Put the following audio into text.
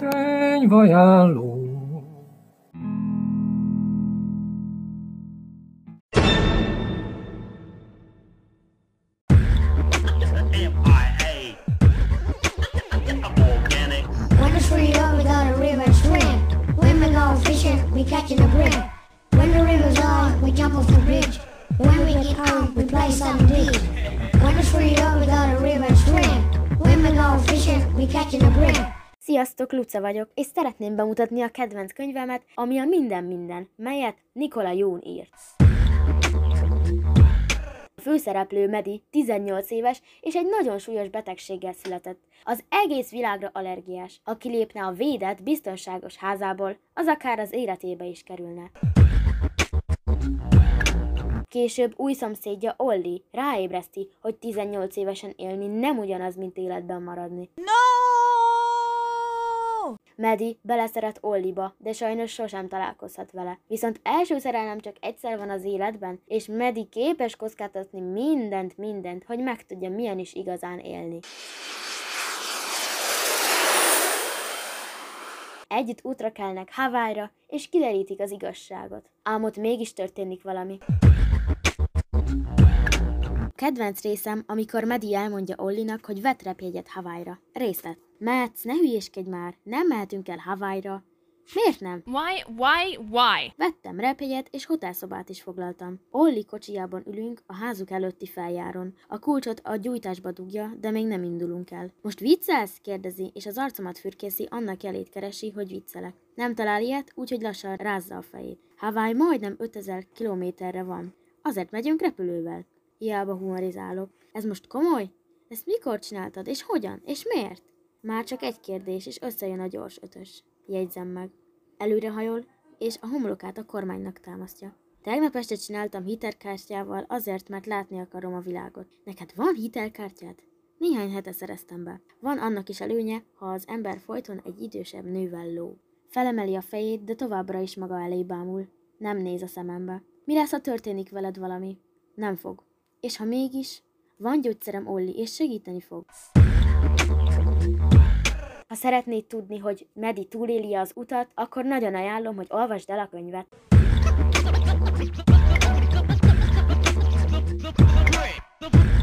When we catch in the brim. When the river's on, we jump off the bridge. When we get home, we play some deep. When it's free over, we go to river and swim. When we go fishing, we catch in the brim. Sziasztok, Luca vagyok, és szeretném bemutatni a kedvenc könyvemet, ami a Minden Minden, melyet Nikola Jón írt. A főszereplő Medi 18 éves, és egy nagyon súlyos betegséggel született. Az egész világra allergiás. Aki lépne a védett, biztonságos házából, az akár az életébe is kerülne. Később új szomszédja Olli ráébreszti, hogy 18 évesen élni nem ugyanaz, mint életben maradni. Medi beleszeret Olliba, de sajnos sosem találkozhat vele. Viszont első szerelem csak egyszer van az életben, és Medi képes kockáztatni mindent, mindent, hogy megtudja, milyen is igazán élni. Együtt útra kelnek Hawaii-ra, és kiderítik az igazságot. Ám ott mégis történik valami. Kedvenc részem, amikor Medi elmondja Ollinak, hogy vett repjegyet Hawaii-ra. Részlet. Metsz, ne hülyéskedj már, nem mehetünk el Hawaii-ra. Miért nem? Why, why, why? Vettem repjegyet és hotelszobát is foglaltam. Olli kocsijában ülünk a házuk előtti feljáron. A kulcsot a gyújtásba dugja, de még nem indulunk el. Most viccelsz? kérdezi, és az arcomat fürkészi, annak jelét keresi, hogy viccelek. Nem talál ilyet, úgyhogy lassan rázza a fejét. Hawaii majdnem 5000 kilométerre van. Azért megyünk repülővel. Hiába humorizálok. Ez most komoly? Ezt mikor csináltad, és hogyan, és miért? Már csak egy kérdés, és összejön a gyors ötös. Jegyzem meg. Előrehajol, és a homlokát a kormánynak támasztja. Tegnap este csináltam hitelkártyával azért, mert látni akarom a világot. Neked van hitelkártyád? Néhány hete szereztem be. Van annak is előnye, ha az ember folyton egy idősebb nővel ló. Felemeli a fejét, de továbbra is maga elé bámul. Nem néz a szemembe. Mi lesz, ha történik veled valami? Nem fog. És ha mégis, van gyógyszerem Olli, és segíteni fog szeretnéd tudni, hogy Medi túléli az utat, akkor nagyon ajánlom, hogy olvasd el a könyvet. The